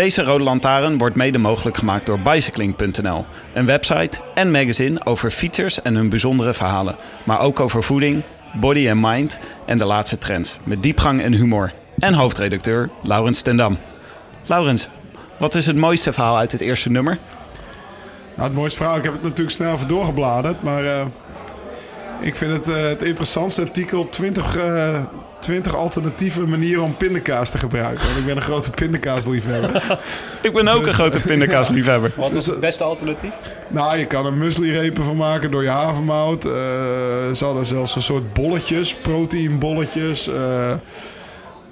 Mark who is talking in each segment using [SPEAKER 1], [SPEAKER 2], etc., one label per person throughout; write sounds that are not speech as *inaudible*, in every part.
[SPEAKER 1] Deze Rode Lantaarn wordt mede mogelijk gemaakt door bicycling.nl. Een website en magazine over fietsers en hun bijzondere verhalen. Maar ook over voeding, body en mind en de laatste trends. Met diepgang en humor. En hoofdredacteur Laurens Tendam. Laurens, wat is het mooiste verhaal uit het eerste nummer?
[SPEAKER 2] Nou, het mooiste verhaal, ik heb het natuurlijk snel even doorgebladerd, maar eh, ik vind het uh, het interessantste artikel 20, uh, 20 alternatieve manieren om pindakaas te gebruiken. Want ik ben een grote pindakaasliefhebber. *laughs*
[SPEAKER 1] Ik ben ook een grote pindakaasliefhebber. *laughs*
[SPEAKER 3] Wat is het beste alternatief?
[SPEAKER 2] Nou, je kan er muesli-repen van maken door je havermout. Uh, ze hadden zelfs een soort bolletjes, proteïnbolletjes. Uh,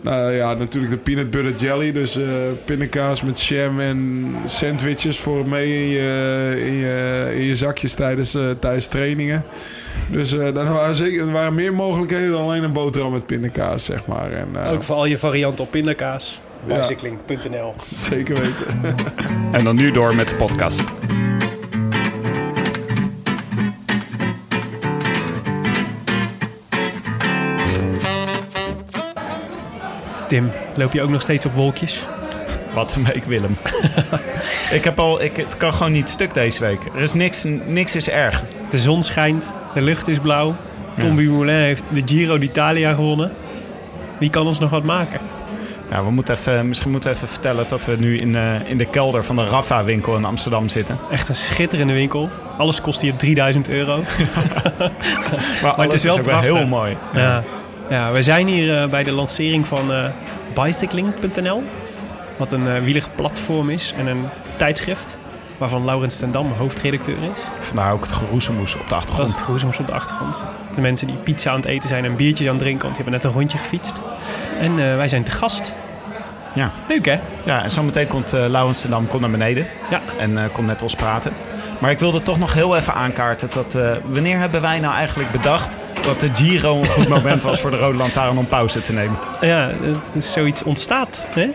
[SPEAKER 2] nou ja, natuurlijk de peanut butter jelly. Dus uh, pindakaas met jam en sandwiches voor mee in je, in je, in je zakjes tijdens, uh, tijdens trainingen. Dus uh, er, waren zeker, er waren meer mogelijkheden dan alleen een boterham met pindakaas, zeg maar. En,
[SPEAKER 3] Ook voor al je varianten op pindakaas. Bicycling.nl
[SPEAKER 2] ja, *laughs* Zeker weten.
[SPEAKER 1] en dan nu door met de podcast.
[SPEAKER 3] Tim, loop je ook nog steeds op wolkjes?
[SPEAKER 1] Wat een week, Willem. ik heb al, ik, het kan gewoon niet stuk deze week. Er is niks, niks is erg.
[SPEAKER 3] De zon schijnt, de lucht is blauw. Tom ja. Dumoulin heeft de Giro d'Italia gewonnen. Wie kan ons nog wat maken?
[SPEAKER 1] Nou, we moeten even, misschien moeten we even vertellen dat we nu in de, in de kelder van de Rafa-winkel in Amsterdam zitten.
[SPEAKER 3] Echt een schitterende winkel. Alles kost hier 3000 euro. *laughs*
[SPEAKER 1] maar, maar het is wel, is wel heel mooi.
[SPEAKER 3] Ja. ja. Ja, we zijn hier uh, bij de lancering van uh, bicycling.nl. Wat een uh, wielig platform is en een tijdschrift. Waarvan Laurens ten Dam hoofdredacteur is.
[SPEAKER 1] Vandaar ook het geroezemoes op de achtergrond.
[SPEAKER 3] Dat is het geroezemoes op de achtergrond. De mensen die pizza aan het eten zijn en biertjes aan het drinken. Want die hebben net een rondje gefietst. En wij zijn te gast.
[SPEAKER 1] Ja.
[SPEAKER 3] Leuk hè?
[SPEAKER 1] Ja, en zometeen komt Laurens ten Dam komt naar beneden.
[SPEAKER 3] Ja.
[SPEAKER 1] En komt met ons praten. Maar ik wilde toch nog heel even aankaarten. Dat, wanneer hebben wij nou eigenlijk bedacht dat de Giro een goed moment was voor de Rode Lantaarn om pauze te nemen.
[SPEAKER 3] Ja, het is zoiets ontstaat. Hè?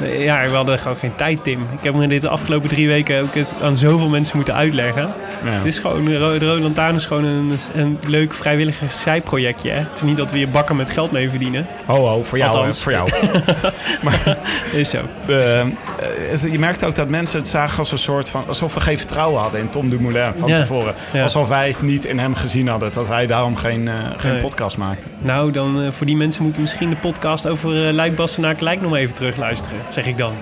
[SPEAKER 3] Ja, we hadden gewoon geen tijd, Tim. Ik heb me dit de afgelopen drie weken ook het aan zoveel mensen moeten uitleggen. Ja. Dit is gewoon, de Rode Lantaarn is gewoon een, een leuk vrijwilliger zijprojectje. Hè? Het is niet dat we hier bakken met geld mee verdienen.
[SPEAKER 1] Ho, ho, voor jou. Althans. Voor jou. *laughs*
[SPEAKER 3] maar, is zo.
[SPEAKER 1] Uh, uh, je merkt ook dat mensen het zagen als een soort van... alsof we geen vertrouwen hadden in Tom Dumoulin van
[SPEAKER 3] Ja.
[SPEAKER 1] tevoren.
[SPEAKER 3] Ja.
[SPEAKER 1] Alsof wij het niet in hem gezien hadden. Dat wij daarom geen, uh, geen
[SPEAKER 3] Nee.
[SPEAKER 1] podcast maakten.
[SPEAKER 3] Nou, dan uh, voor die mensen moeten misschien de podcast over uh, Luik Bastenaak Lijk nog even terugluisteren, zeg ik dan.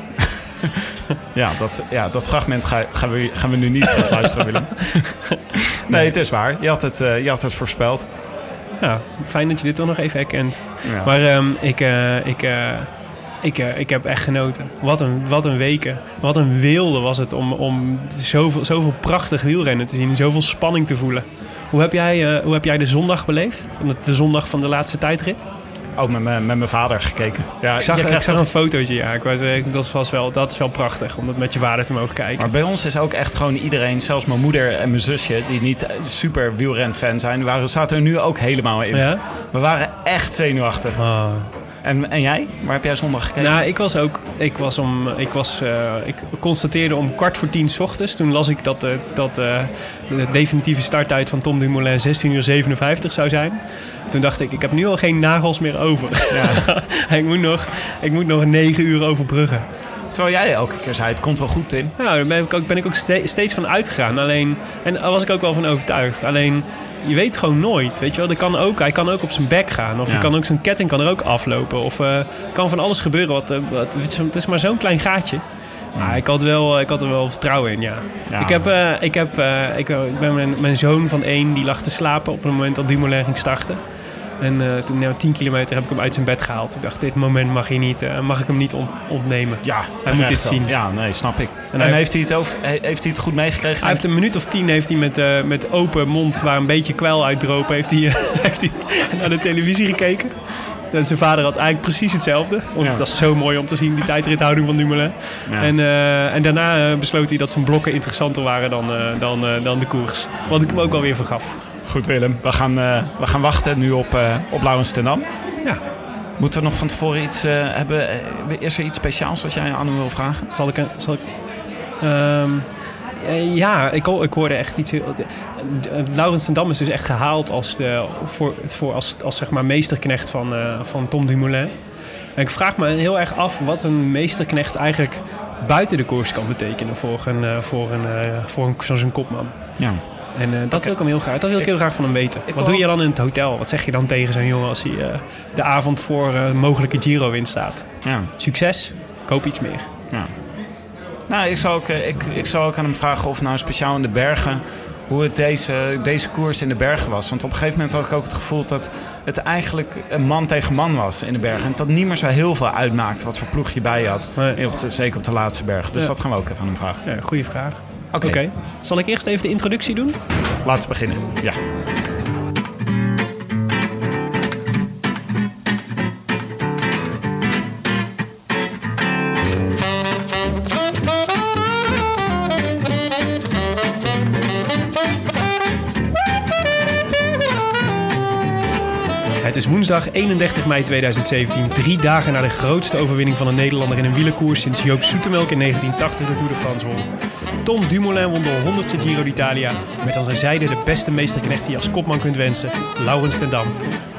[SPEAKER 3] *laughs*
[SPEAKER 1] Ja, dat, ja, dat fragment ga, gaan, we, gaan we nu niet luisteren, Willem. *laughs* Nee, het is waar. Je had het, uh, je had het voorspeld.
[SPEAKER 3] Ja, fijn dat je dit toch nog even herkent.
[SPEAKER 1] Ja.
[SPEAKER 3] Maar um, ik, uh, ik, uh, ik, ik heb echt genoten. Wat een, wat een weken. Wat een wilde was het om, om zoveel, zoveel prachtig wielrennen te zien. Zoveel spanning te voelen. Hoe heb jij, hoe heb jij de zondag beleefd? De, de zondag van de laatste tijdrit?
[SPEAKER 1] Ook met, met mijn vader gekeken. Ja,
[SPEAKER 3] ik zag,
[SPEAKER 1] je
[SPEAKER 3] ik
[SPEAKER 1] krijgt
[SPEAKER 3] zag
[SPEAKER 1] toch-
[SPEAKER 3] een fotootje, ja. Ik was, eh, dat, was wel, dat is wel prachtig, om dat met je vader te mogen kijken.
[SPEAKER 1] Maar bij ons is ook echt gewoon iedereen, zelfs mijn moeder en mijn zusje, die niet super wielrenfan zijn, waren, zaten er nu ook helemaal in.
[SPEAKER 3] Ja?
[SPEAKER 1] We waren echt zenuwachtig.
[SPEAKER 3] Ah.
[SPEAKER 1] En, en jij? Waar heb jij zondag gekeken?
[SPEAKER 3] Nou, ik was ook. Ik, was om, ik, was, uh, ik constateerde om kwart voor tien 's ochtends. Toen las ik dat, uh, dat uh, de definitieve starttijd van Tom Dumoulin 16 uur 57 zou zijn. Toen dacht ik, ik heb nu al geen nagels meer over.
[SPEAKER 1] Ja. *laughs*
[SPEAKER 3] ik, moet nog, ik moet nog 9 uur overbruggen.
[SPEAKER 1] Terwijl jij elke keer zei, het komt wel goed, Tim.
[SPEAKER 3] Nou, daar ben ik ook, ben ik ook ste steeds van uitgegaan. Alleen, en daar was ik ook wel van overtuigd. Alleen, je weet gewoon nooit, weet je wel. Er kan ook, hij kan ook op zijn bek gaan. Of
[SPEAKER 1] Ja.
[SPEAKER 3] je kan ook zijn ketting kan er ook aflopen. Of uh, kan van alles gebeuren. Wat, wat, het is maar zo'n klein gaatje. Maar ik had, wel, ik had er wel vertrouwen in, ja.
[SPEAKER 1] Ja.
[SPEAKER 3] Ik, heb, uh, ik, heb, ik, ik ben mijn, mijn zoon van één, die lag te slapen op het moment dat Dumoulin ging starten. En uh, toen, nou, 10 kilometer heb ik hem uit zijn bed gehaald. Ik dacht, dit moment mag, niet, uh, mag ik hem niet on ontnemen.
[SPEAKER 1] Ja,
[SPEAKER 3] hij moet dit zien.
[SPEAKER 1] Ja, nee, snap ik. En,
[SPEAKER 3] hij
[SPEAKER 1] heeft, hij het over, heeft hij het goed meegekregen?
[SPEAKER 3] Hij heeft een minuut of tien heeft hij met, uh, met open mond, waar een beetje kwel uitdropen, heeft hij, *laughs* heeft hij naar de televisie gekeken. En zijn vader had eigenlijk precies hetzelfde. Want
[SPEAKER 1] Ja.
[SPEAKER 3] het was zo mooi om te zien, die tijdrithouding van Dumoulin.
[SPEAKER 1] Ja.
[SPEAKER 3] En, eh, en daarna eh, besloot hij dat zijn blokken interessanter waren dan, eh, dan, eh, dan de koers. Wat ik hem ook wel weer vergaf.
[SPEAKER 1] Goed Willem, we gaan, eh, we gaan wachten nu op, eh op Laurens ten Dam.
[SPEAKER 3] Ja.
[SPEAKER 1] Moeten we nog van tevoren iets eh, hebben? Is er iets speciaals wat jij aan hem wil vragen?
[SPEAKER 3] Zal ik... een- Zal ik Ehm, eh, ja, ik, ik hoorde echt iets... heel- Laurens ten Dam is dus echt gehaald als, de, voor, voor als, als zeg maar meesterknecht van, van Tom Dumoulin. En ik vraag me heel erg af wat een meesterknecht eigenlijk buiten de koers kan betekenen voor een, voor een, voor een, zoals een kopman.
[SPEAKER 1] Ja.
[SPEAKER 3] En eh, dat wil ik hem heel graag, dat wil ik,
[SPEAKER 1] Ik-
[SPEAKER 3] heel graag van hem weten. Wat doe je dan in het hotel? Wat zeg je dan tegen zo'n jongen als hij eh, de avond voor een mogelijke Giro-winst staat?
[SPEAKER 1] ja.
[SPEAKER 3] Succes, koop iets meer.
[SPEAKER 1] Ja. Nou, ik zou, ook, ik, ik zou ook aan hem vragen of nou speciaal in de bergen... hoe het deze, deze koers in de bergen was. Want op een gegeven moment had ik ook het gevoel dat het eigenlijk een man tegen man was in de bergen. En dat niet meer zo heel veel uitmaakte wat voor ploeg je bij je had.
[SPEAKER 3] Nee.
[SPEAKER 1] Op de- zeker op de laatste berg. Dus
[SPEAKER 3] Ja.
[SPEAKER 1] dat gaan we ook even aan hem vragen.
[SPEAKER 3] Ja, goede vraag.
[SPEAKER 1] Oké,
[SPEAKER 3] zal ik eerst even de introductie doen?
[SPEAKER 1] laten we beginnen. Ja.
[SPEAKER 3] Het is woensdag 31 mei 2017, drie dagen na de grootste overwinning van een Nederlander in een wielerkoers sinds Joop Zoetemelk in 1980 de Tour de France won. Tom Dumoulin won de 100ste Giro d'Italia met aan zijn zijde de beste meesterknecht die je als kopman kunt wensen, Laurens ten Dam.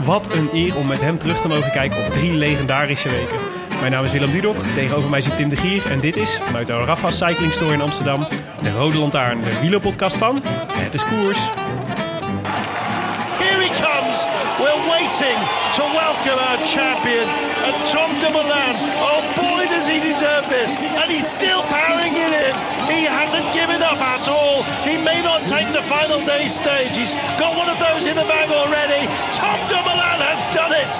[SPEAKER 3] Wat een eer om met hem terug te mogen kijken op drie legendarische weken. Mijn naam is Willem Dudok, tegenover mij zit Tim de Gier en dit is, vanuit de Rafa Cycling Store in Amsterdam, de Rode Lantaarn, de wielerpodcast van Het is Koers.
[SPEAKER 4] We're waiting to welcome our champion, and Tom Dumoulin. Oh boy, does he deserve this! And he's still powering it in. He hasn't given up at all. He may not take the final day stage. He's got one of those in the bag already. Tom Dumoulin has done it.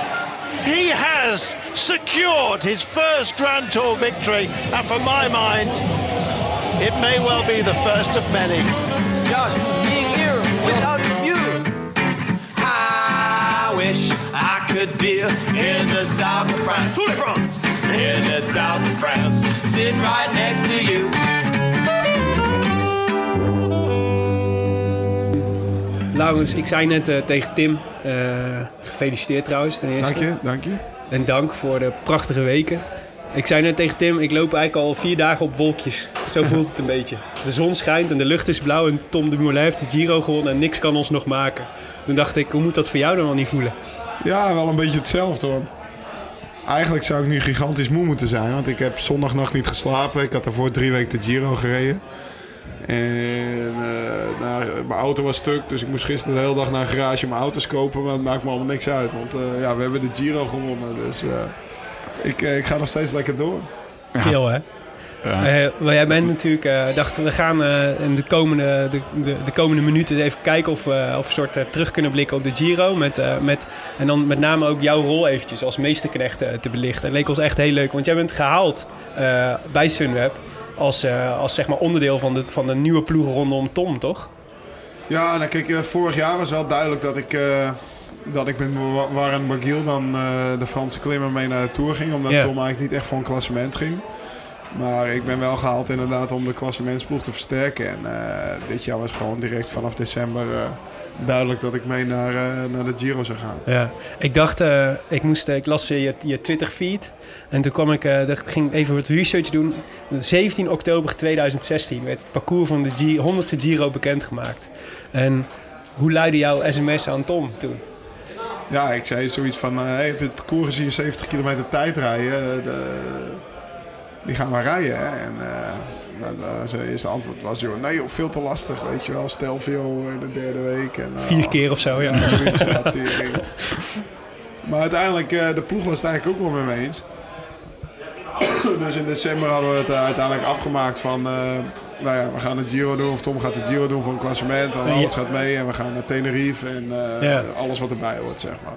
[SPEAKER 4] He has secured his first Grand Tour victory, and for my mind, it may well be the first of many.
[SPEAKER 5] Just
[SPEAKER 4] Tour de France.
[SPEAKER 5] In the south of France. Sitting right next to you.
[SPEAKER 3] Laurens, ik zei net eh, tegen Tim, eh, gefeliciteerd trouwens ten eerste.
[SPEAKER 2] Dank je, dank je.
[SPEAKER 3] En dank voor de prachtige weken. Ik zei net tegen Tim, ik loop eigenlijk al vier dagen op wolkjes. Zo *laughs* voelt het een beetje. De zon schijnt en de lucht is blauw en Tom Dumoulin heeft de Giro gewonnen en niks kan ons nog maken. Toen dacht ik, hoe moet dat voor jou dan wel niet voelen?
[SPEAKER 2] Ja, wel een beetje hetzelfde hoor. Eigenlijk zou ik nu gigantisch moe moeten zijn. Want ik heb zondagnacht niet geslapen. Ik had daarvoor drie weken de Giro gereden. En nou, mijn auto was stuk. Dus ik moest gisteren de hele dag naar een garage mijn auto's kopen. Maar het maakt me allemaal niks uit. Want eh, ja, we hebben de Giro gewonnen. Dus eh, ik, ik ga nog steeds lekker door.
[SPEAKER 3] Chill hè?
[SPEAKER 1] Ja.
[SPEAKER 3] Eh, jij bent natuurlijk, eh dachten we gaan eh, in de komende, de, de, de komende minuten even kijken of we, of een soort eh, terug kunnen blikken op de Giro. Met, eh, met, en dan met name ook jouw rol eventjes als meesterknecht eh, te belichten. Het leek ons echt heel leuk, want jij bent gehaald eh, bij Sunweb als, eh, als zeg maar onderdeel van de, van de nieuwe ploeg rondom Tom, toch?
[SPEAKER 2] Ja, nou kijk, vorig jaar was wel duidelijk dat ik, eh, dat ik met Wa- Warren Barguil dan eh, de Franse klimmer mee naar de Tour ging. Omdat. Tom eigenlijk niet echt voor een klassement ging. Maar ik ben wel gehaald inderdaad om de klassementsploeg te versterken. En eh, dit jaar was gewoon direct vanaf december eh, duidelijk dat ik mee naar, eh, naar de Giro zou gaan.
[SPEAKER 3] Ja, ik dacht, ik, moest, ik las je, je Twitter-feed en toen kwam ik, dacht, ging even wat research doen. 17 oktober 2016 werd het parcours van de G 100ste Giro bekendgemaakt. En hoe luidde jouw sms aan Tom toen?
[SPEAKER 2] Ja, ik zei zoiets van, hey, heb je het parcours gezien, 70 kilometer tijd rijden. de, die gaan we rijden. Hè? En eh, nou, zijn eerste antwoord was, joh, nee joh, veel te lastig, weet je wel. Stelvio in de derde week. En, eh,
[SPEAKER 3] Vier keer of zo, ja. *laughs*
[SPEAKER 2] Zoiets. Maar uiteindelijk, eh, de ploeg was het eigenlijk ook wel met me eens. *coughs* dus in december hadden we het uiteindelijk afgemaakt van... nou ja, we gaan het Giro doen, of Tom gaat het Giro doen voor een klassement. En Laurens gaat mee en we gaan naar Tenerife en
[SPEAKER 3] Ja.
[SPEAKER 2] alles wat erbij hoort, zeg maar.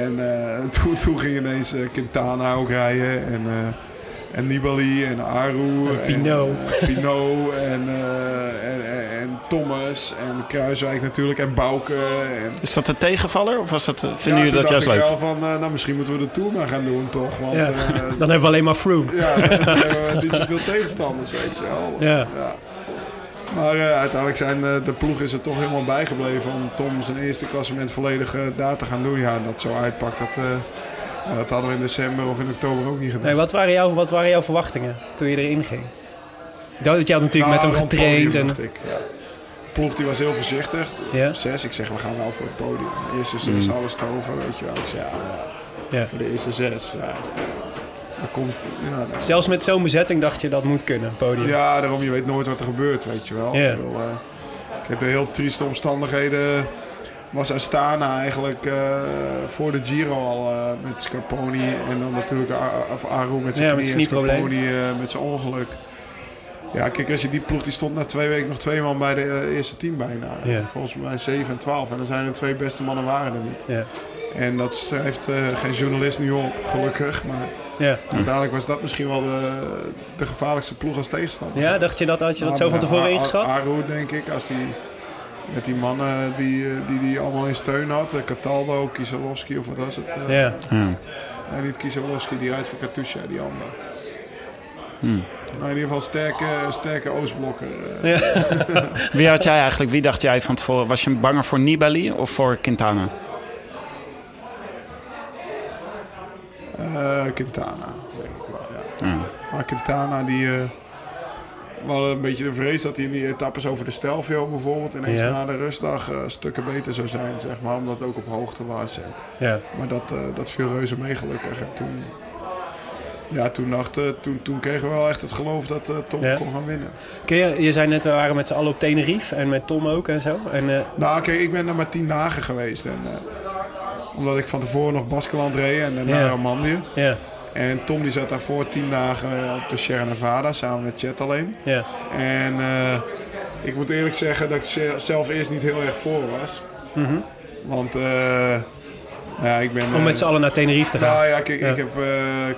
[SPEAKER 2] En *laughs* toen, toen ging ineens Quintana ook rijden. En en Nibali en Aru.
[SPEAKER 3] En Pinot.
[SPEAKER 2] En, uh, Pinot en, uh, en, en, en, Thomas en Kruiswijk natuurlijk en Bouke. En...
[SPEAKER 1] Is dat een tegenvaller of was dat, vinden jullie dat juist leuk?
[SPEAKER 2] ik wel van, uh, nou misschien moeten we de Tour maar gaan doen toch. Want,
[SPEAKER 3] ja. *laughs* dan hebben we alleen maar Froome.
[SPEAKER 2] Ja, dan hebben we *laughs* niet zoveel tegenstanders, weet je wel.
[SPEAKER 3] Ja.
[SPEAKER 2] ja. Maar uh, uiteindelijk zijn uh, de ploeg is er toch helemaal bijgebleven om Tom zijn eerste klassement volledig uh, daar te gaan doen. Ja, dat zo uitpakt, dat, dat hadden we in december of in oktober ook niet gedaan.
[SPEAKER 3] Nee, wat, waren jouw, wat waren jouw verwachtingen toen je erin ging? Dat je had natuurlijk nou, met hem getraind. En...
[SPEAKER 2] Ik, ja. De ploeg die was heel voorzichtig. Zes, ik zeg we gaan wel voor het podium. De eerste zes, mm. alles te over, weet je wel. Ik zeg ja, voor de eerste zes. Ja. Komt, ja, nou.
[SPEAKER 3] Zelfs met zo'n bezetting dacht je dat moet kunnen, podium.
[SPEAKER 2] Ja, daarom je weet nooit wat er gebeurt, weet je wel.
[SPEAKER 3] Ja.
[SPEAKER 2] Ik, bedoel, uh, ik heb de heel trieste omstandigheden. Was Astana eigenlijk uh, voor de Giro al uh, met Scarponi. En dan natuurlijk of Aru met zijn
[SPEAKER 3] ja,
[SPEAKER 2] knie en Scarponi met zijn ongeluk. Ja, kijk, als je die ploeg die stond na twee weken nog twee man bij de eerste team bijna.
[SPEAKER 3] Ja.
[SPEAKER 2] Volgens mij 7 en 12. En dan zijn er twee beste mannen waren er niet.
[SPEAKER 3] Ja.
[SPEAKER 2] En dat schrijft geen journalist nu op, gelukkig. Maar
[SPEAKER 3] ja.
[SPEAKER 2] Uiteindelijk was dat misschien wel de, de gevaarlijkste ploeg als tegenstander.
[SPEAKER 3] Ja, dacht je dat, had je dat zo van tevoren ingeschat?
[SPEAKER 2] Aru, denk ik, als die met die mannen die die, die allemaal in steun had. Cataldo, Kieselowski of wat was het?
[SPEAKER 3] Uh, ja.
[SPEAKER 1] ja.
[SPEAKER 2] Nee, niet Kieselowski, die rijdt voor Katusha, die andere.
[SPEAKER 1] Hmm.
[SPEAKER 2] Nou, in ieder geval sterke, sterke Oostblokker.
[SPEAKER 3] Ja. *laughs*
[SPEAKER 1] wie had jij eigenlijk, wie dacht jij van tevoren? Was je banger voor Nibali of voor Quintana?
[SPEAKER 2] Uh, Quintana, denk ik wel, ja.
[SPEAKER 1] ja.
[SPEAKER 2] Maar Quintana, die... Uh, we hadden een beetje de vrees dat hij in die etappes over de Stelvio bijvoorbeeld... ineens
[SPEAKER 3] Ja.
[SPEAKER 2] na de rustdag uh, stukken beter zou zijn, zeg maar. Omdat het ook op hoogte was. En,
[SPEAKER 3] Ja.
[SPEAKER 2] maar dat, uh, dat viel reuze mee gelukkig. En toen... Ja, toen, dachten, toen, toen kregen we wel echt het geloof dat uh, Tom
[SPEAKER 3] Ja.
[SPEAKER 2] kon gaan winnen.
[SPEAKER 3] Kun je, je zei net, we waren met z'n allen op Tenerife en met Tom ook en zo. En,
[SPEAKER 2] Nou, kijk, ik ben er maar tien dagen geweest. En, omdat ik van tevoren nog Baskeland reed en
[SPEAKER 3] Ja.
[SPEAKER 2] Romandie.
[SPEAKER 3] ja,
[SPEAKER 2] En Tom die zat daarvoor tien dagen op de Sierra Nevada samen met Chet alleen.
[SPEAKER 3] ja,
[SPEAKER 2] En uh, ik moet eerlijk zeggen dat ik ze- zelf eerst niet heel erg voor was.
[SPEAKER 3] Mhm.
[SPEAKER 2] Want uh, ja, ik ben...
[SPEAKER 3] om
[SPEAKER 2] eh,
[SPEAKER 3] met z'n allen naar Tenerife te gaan.
[SPEAKER 2] nou ja,
[SPEAKER 3] Ja.
[SPEAKER 2] ik heb uh,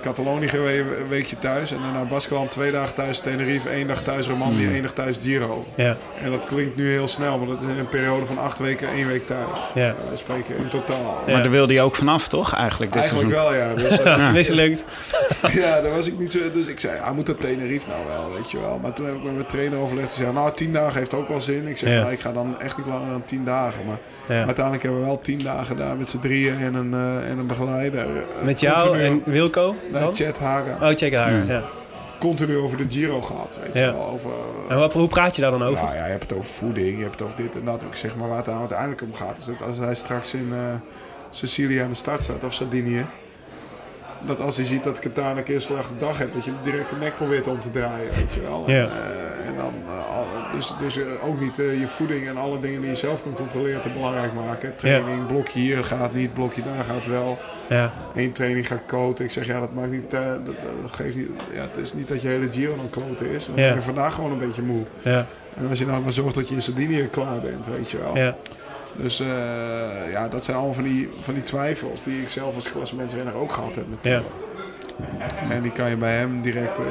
[SPEAKER 2] Catalonië geweest, een weekje thuis. En daarna Baskeland twee dagen thuis, Tenerife, één dag thuis Romandie,
[SPEAKER 3] Mhm.
[SPEAKER 2] één dag thuis Giro.
[SPEAKER 3] Ja,
[SPEAKER 2] En dat klinkt nu heel snel, maar dat is in een periode van acht weken, één week thuis.
[SPEAKER 3] ja.
[SPEAKER 2] Uh, we spreken in totaal.
[SPEAKER 3] Ja.
[SPEAKER 1] Maar daar wilde hij ook vanaf, toch? Eigenlijk dit
[SPEAKER 2] Eigenlijk
[SPEAKER 1] seizoen.
[SPEAKER 2] wel, ja. Dus, uh, *laughs*
[SPEAKER 3] ja. *laughs*
[SPEAKER 2] Ja, daar was ik niet zo... Dus ik zei, ja, moet dat Tenerife nou wel, weet je wel. Maar toen heb ik met mijn trainer overlegd. Die zei, nou, tien dagen heeft ook wel zin. Ik zeg,
[SPEAKER 3] Ja.
[SPEAKER 2] nou, ik ga dan echt niet langer dan tien dagen. Maar
[SPEAKER 3] Ja.
[SPEAKER 2] uiteindelijk hebben we wel tien dagen daar met z'n drieën en een, uh, en een begeleider. Uh,
[SPEAKER 3] Met jou
[SPEAKER 2] continu-
[SPEAKER 3] en Wilco
[SPEAKER 2] Nee? Chet Haga.
[SPEAKER 3] Oh, check haar.
[SPEAKER 1] Ja.
[SPEAKER 3] Ja.
[SPEAKER 2] Continu over de Giro gehad, weet
[SPEAKER 3] Ja.
[SPEAKER 2] je wel. Over,
[SPEAKER 3] En wat, hoe praat je daar dan over?
[SPEAKER 2] nou ja, je hebt het over voeding, je hebt het over dit en dat. Ik zeg maar waar het aan uiteindelijk om gaat. Is dat als hij straks in uh, Sicilië aan de start staat, of Sardinië. Dat als hij ziet dat Qatar een keer slechte dag hebt, dat je direct de nek probeert om te draaien, weet je wel.
[SPEAKER 3] Ja.
[SPEAKER 2] En, en dan, eh, dus, dus eh, ook niet eh, je voeding en alle dingen die je zelf kunt controleren te belangrijk maken. Training, blokje hier gaat niet, blokje daar gaat wel.
[SPEAKER 3] Ja,
[SPEAKER 2] Eén training gaat kloten. Ik zeg ja, dat maakt niet, eh, dat, dat geeft niet, ja, het is niet dat je hele Giro dan kloten is. Dan
[SPEAKER 3] Ja.
[SPEAKER 2] ben je vandaag gewoon een beetje moe.
[SPEAKER 3] ja,
[SPEAKER 2] En als je nou maar zorgt dat je in Sardinië klaar bent, weet je wel.
[SPEAKER 3] ja.
[SPEAKER 2] Dus eh, ja, dat zijn allemaal van die, van die twijfels die ik zelf als klassementsrenner ook gehad heb natuurlijk. En die kan je bij hem direct eh,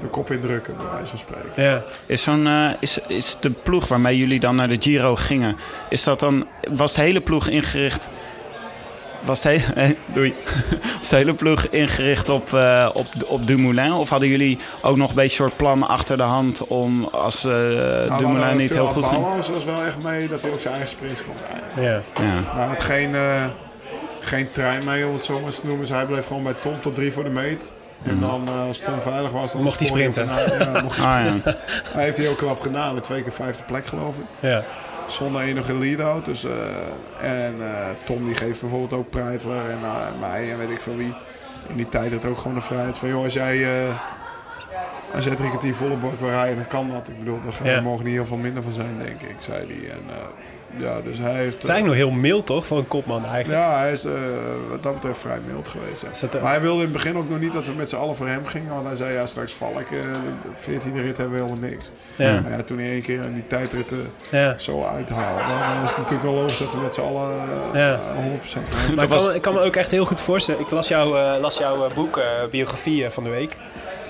[SPEAKER 2] de kop indrukken, bij wijze van spreken.
[SPEAKER 3] ja.
[SPEAKER 1] Is, zo'n, eh, is, is de ploeg waarmee jullie dan naar de Giro gingen, is dat dan, was de hele ploeg ingericht... Was de, hele, *laughs* eh, doei. *laughs* was de hele ploeg ingericht op, eh, op, op Dumoulin? Of hadden jullie ook nog een beetje een soort plan achter de hand om als eh Dumoulin niet heel goed ging?
[SPEAKER 2] Bouwers was wel echt mee dat hij ook zijn eigen sprints kon rijden.
[SPEAKER 3] ja.
[SPEAKER 1] Ja.
[SPEAKER 2] Maar hij had geen, eh, geen trein mee, om het zo maar eens te noemen. Dus hij bleef gewoon bij Tom tot drie voor de meet. En dan, eh, als Tom veilig was, dan
[SPEAKER 3] Mocht hij
[SPEAKER 2] op
[SPEAKER 3] sprinten.
[SPEAKER 2] en- Ja, mocht hij
[SPEAKER 1] Ah, ja.
[SPEAKER 2] Hij heeft hij ook knap gedaan, met twee keer vijfde plek geloof ik.
[SPEAKER 3] ja.
[SPEAKER 2] Zonder enige lead-out. Dus, eh, en eh, Tom die geeft bijvoorbeeld ook Preitler en eh, mij en weet ik veel wie. In die tijd had ook gewoon de vrijheid van... joh, als jij, als jij drie kwartier volle bak wil rijden, dan kan dat. Ik bedoel, daar gaan
[SPEAKER 3] Ja.
[SPEAKER 2] morgen niet heel veel minder van zijn, denk ik, zei hij. En, ja, dus hij heeft...
[SPEAKER 3] Het zijn nog heel mild toch, voor een kopman eigenlijk.
[SPEAKER 2] ja, hij is eh, wat dat betreft vrij mild geweest. ja.
[SPEAKER 3] Is eh,
[SPEAKER 2] Maar hij wilde in het begin ook nog niet dat we met z'n allen voor hem gingen. Want hij zei, ja, straks val ik. eh, De 14e rit hebben we helemaal niks.
[SPEAKER 3] ja,
[SPEAKER 2] Maar ja, toen hij één keer in die tijdritten
[SPEAKER 3] ja.
[SPEAKER 2] zo uithaalde, dan is het natuurlijk wel logisch dat we met z'n allen eh,
[SPEAKER 3] Ja.
[SPEAKER 2] eh, 100% van hem.
[SPEAKER 3] Maar ik
[SPEAKER 1] was-
[SPEAKER 3] kan, me- ik kan me ook echt heel goed voorstellen. Ik las, jou, eh, las jouw eh, boek, eh, biografie eh, van de week.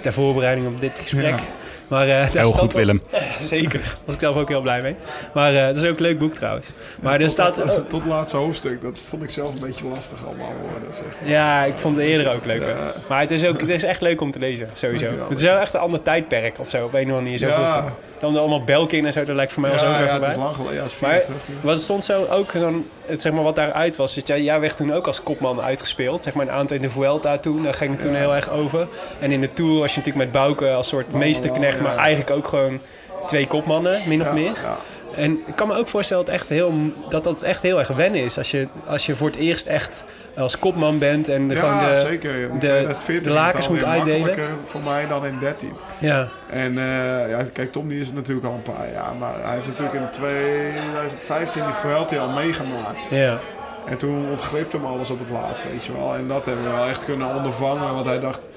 [SPEAKER 3] ter voorbereiding op dit gesprek.
[SPEAKER 2] Ja.
[SPEAKER 3] Maar, eh,
[SPEAKER 1] Heel
[SPEAKER 3] staat
[SPEAKER 1] goed, Willem. *laughs*
[SPEAKER 3] Zeker. Daar was ik zelf ook heel blij mee. Maar eh, het is ook een leuk boek trouwens. Maar er
[SPEAKER 2] tot,
[SPEAKER 3] staat... *laughs*
[SPEAKER 2] tot, tot het laatste hoofdstuk. Dat vond ik zelf een beetje lastig allemaal worden. Zeg.
[SPEAKER 3] Ja, ik vond het eerder ook leuk.
[SPEAKER 2] Ja.
[SPEAKER 3] Maar het is, ook, het is echt leuk om te lezen, sowieso.
[SPEAKER 2] Dankjewel.
[SPEAKER 3] Het is wel echt een ander tijdperk of zo, op een of andere manier. Zo
[SPEAKER 2] Ja.
[SPEAKER 3] Dan allemaal Belkin en zo, dat lijkt voor mij al zo
[SPEAKER 2] Ja,
[SPEAKER 3] ver
[SPEAKER 2] ja, het
[SPEAKER 3] voorbij.
[SPEAKER 2] is lang geleden. Ja, het is
[SPEAKER 3] Maar
[SPEAKER 2] terug
[SPEAKER 3] wat stond zo ook zo'n, het, zeg maar wat daaruit was, is, jij, jij werd toen ook als kopman uitgespeeld. Zeg maar een aantal in de Vuelta toen, daar ging het toen
[SPEAKER 2] Ja.
[SPEAKER 3] heel erg over. En in de Tour was je natuurlijk met Bouke als soort meesterknecht,
[SPEAKER 2] ja.
[SPEAKER 3] maar eigenlijk ook gewoon twee kopmannen, min of meer.
[SPEAKER 2] ja.
[SPEAKER 3] En ik kan me ook voorstellen dat, echt heel, dat dat echt heel erg wennen is. Als je, als je voor het eerst echt als kopman bent en de, gewoon
[SPEAKER 2] Ja,
[SPEAKER 3] de...
[SPEAKER 2] zeker.
[SPEAKER 3] De-
[SPEAKER 2] 2014
[SPEAKER 3] de lakens moet uitdelen.
[SPEAKER 2] makkelijker voor mij dan in 13.
[SPEAKER 3] Ja,
[SPEAKER 2] En eh, ja, kijk, Tom die is het natuurlijk al een paar jaar. Maar hij heeft natuurlijk in 2015 die Vuelta al meegemaakt.
[SPEAKER 3] ja,
[SPEAKER 2] En toen ontglipte hem alles op het laatst, weet je wel. En dat hebben we wel echt kunnen ondervangen. Want hij dacht...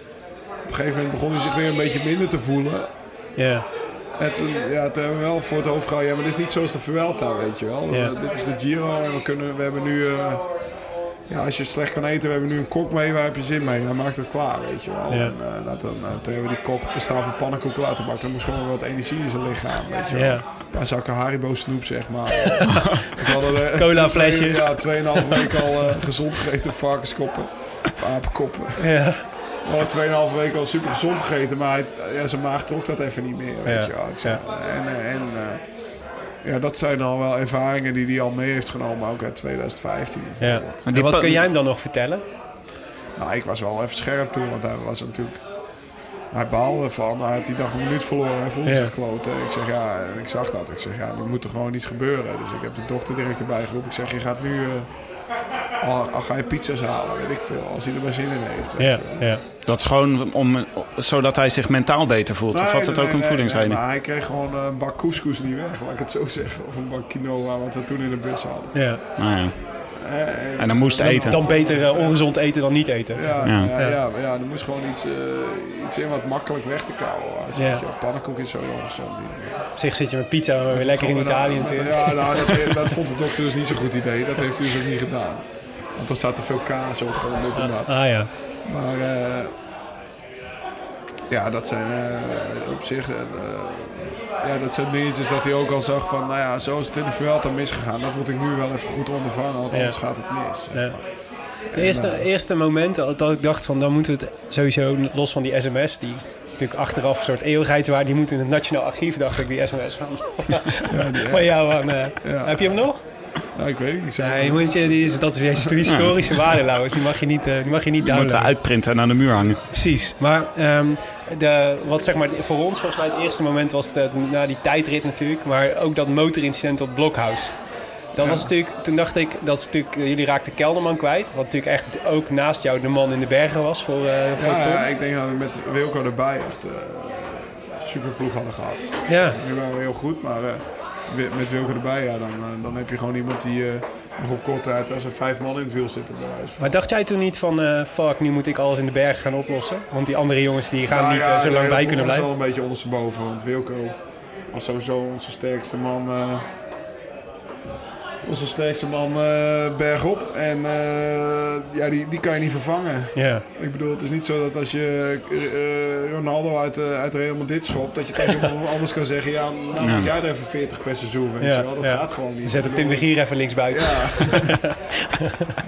[SPEAKER 2] Op een gegeven moment begon hij zich weer een beetje minder te voelen.
[SPEAKER 3] Ja,
[SPEAKER 2] En toen, ja, toen hebben we wel voor het hoofd gehouden... Ja, maar dit is niet zoals de Vuelta, weet je wel.
[SPEAKER 3] Ja.
[SPEAKER 2] Dit is de Giro en we, kunnen, we hebben nu... eh, ja, als je slecht kan eten, we hebben nu een kok mee. Waar heb je zin mee? Hij maakt het klaar, weet je wel.
[SPEAKER 3] Ja.
[SPEAKER 2] En uh, dat, dan, uh, toen hebben we die kok een stapel pannenkoeken laten bakken. Dan moest gewoon wat energie in zijn lichaam, weet je wel.
[SPEAKER 3] Ja.
[SPEAKER 2] Een paar zakken Haribo snoep, zeg maar. *laughs* er-
[SPEAKER 3] Cola flesjes.
[SPEAKER 2] Ja, 2,5 week al uh, gezond gegeten varkenskoppen. Of apenkoppen.
[SPEAKER 3] ja.
[SPEAKER 2] We hadden 2,5 weken al super gezond gegeten, maar hij, ja, zijn maag trok dat even niet meer. Weet
[SPEAKER 3] Ja.
[SPEAKER 2] je wel. Ik zeg, En, eh, en uh, ja, dat zijn dan wel ervaringen die hij al mee heeft genomen, ook uit 2015.
[SPEAKER 3] ja.
[SPEAKER 2] bijvoorbeeld.
[SPEAKER 3] En wat kun jij hem dan nog vertellen?
[SPEAKER 2] Nou, ik was wel even scherp toen, want hij was natuurlijk. Hij baalde ervan, hij had die dag een minuut verloren, hij voelde
[SPEAKER 3] Ja.
[SPEAKER 2] zich kloten. Ik zeg ja, en ik zag dat. Ik zeg ja, nu moet er gewoon iets gebeuren. Dus ik heb de dokter direct erbij geroepen. Ik zeg, je gaat nu. Uh, al, al ga je pizza's halen, weet ik veel. Als hij er maar zin in heeft.
[SPEAKER 3] Ja, ja.
[SPEAKER 1] Dat is gewoon om, zodat hij zich mentaal beter voelt. of
[SPEAKER 2] Nee,
[SPEAKER 1] had het
[SPEAKER 2] nee,
[SPEAKER 1] ook een
[SPEAKER 2] nee,
[SPEAKER 1] voedingsreden?
[SPEAKER 2] hij kreeg gewoon een bak couscous niet weg, laat ik het zo zeggen. Of een bak quinoa, wat we toen in de bus hadden.
[SPEAKER 3] ja.
[SPEAKER 1] Nou ja.
[SPEAKER 2] Eh,
[SPEAKER 1] En dan moest eten.
[SPEAKER 3] Dan beter eh, ongezond eten dan niet eten.
[SPEAKER 2] Ja,
[SPEAKER 1] Ja.
[SPEAKER 2] ja. Ja, ja, er moest gewoon iets, eh, iets in wat makkelijk weg te kouwen. Als je,
[SPEAKER 3] Ja.
[SPEAKER 2] je pannenkoek is zo ongezond.
[SPEAKER 3] Op zich zit je met pizza maar weer lekker in Italië natuurlijk.
[SPEAKER 2] Ja, nou, dat, *laughs* dat vond de dokter dus niet zo'n goed idee. Dat heeft hij dus ook niet gedaan. Want er staat te veel kaas op en dit en dat.
[SPEAKER 3] Ah ja.
[SPEAKER 2] Maar eh, ja, dat zijn eh, op zich... eh, ja, dat zijn dingetjes dat hij ook al zag van... Nou ja, zo is het in de Vuelta misgegaan. Dat moet ik nu wel even goed ondervangen, want
[SPEAKER 3] Ja.
[SPEAKER 2] anders gaat het mis.
[SPEAKER 3] Ja. Het eerste, eerste moment dat ik dacht van dan moeten we het sowieso los van die sms die natuurlijk achteraf een soort eeuwigheidswaarde die moet in het nationaal archief dacht ik die sms van, *laughs* van jou aan, eh,
[SPEAKER 2] Ja.
[SPEAKER 3] heb je hem nog?
[SPEAKER 2] Nou, ik weet niet.
[SPEAKER 3] Nee, die moet je, die is, dat is die historische waarde Lauwers, die mag je niet, eh, die mag je niet
[SPEAKER 1] Die moeten we
[SPEAKER 3] downloaden.
[SPEAKER 1] uitprinten en aan de muur hangen.
[SPEAKER 3] Precies, maar ehm, de, wat zeg maar voor ons volgens mij het eerste moment was de, na die tijdrit natuurlijk, maar ook dat motorincident op Blokhuis. Dat
[SPEAKER 2] Ja.
[SPEAKER 3] was natuurlijk, toen dacht ik, dat is natuurlijk, jullie raakten Kelderman kwijt, wat natuurlijk echt ook naast jou de man in de bergen was voor, eh voor
[SPEAKER 2] ja, ik denk dat we met Wilco erbij echt eh super ploeg hadden gehad.
[SPEAKER 3] Ja,
[SPEAKER 2] Nu waren we heel goed, maar eh, met- Wilco erbij, ja, dan, eh, dan heb je gewoon iemand die eh, nog kort uit als er vijf man in het wiel zitten. Bij wijze van.
[SPEAKER 3] maar dacht jij toen niet van, eh, fuck, nu moet ik alles in de bergen gaan oplossen? Want die andere jongens die gaan
[SPEAKER 2] Nou
[SPEAKER 3] niet
[SPEAKER 2] ja,
[SPEAKER 3] eh, zo lang bij kunnen
[SPEAKER 2] was
[SPEAKER 3] blijven.
[SPEAKER 2] wel een beetje ondersteboven, want Wilco was sowieso onze sterkste man. Onze sterkste man eh, bergop. En eh, ja, die, die kan je niet vervangen.
[SPEAKER 3] Ja,
[SPEAKER 2] Ik bedoel, het is niet zo dat als je eh, Ronaldo uit, uit Real Madrid schopt, dat je tegen *laughs* iemand anders kan zeggen, ja, nou
[SPEAKER 1] Ja.
[SPEAKER 2] moet jij er even 40 per seizoen, weet
[SPEAKER 3] Ja,
[SPEAKER 2] je wel. Dat
[SPEAKER 3] ja.
[SPEAKER 2] gaat gewoon niet.
[SPEAKER 3] we zetten
[SPEAKER 2] Ik
[SPEAKER 3] Tim de Gier even links buiten.
[SPEAKER 2] Ja.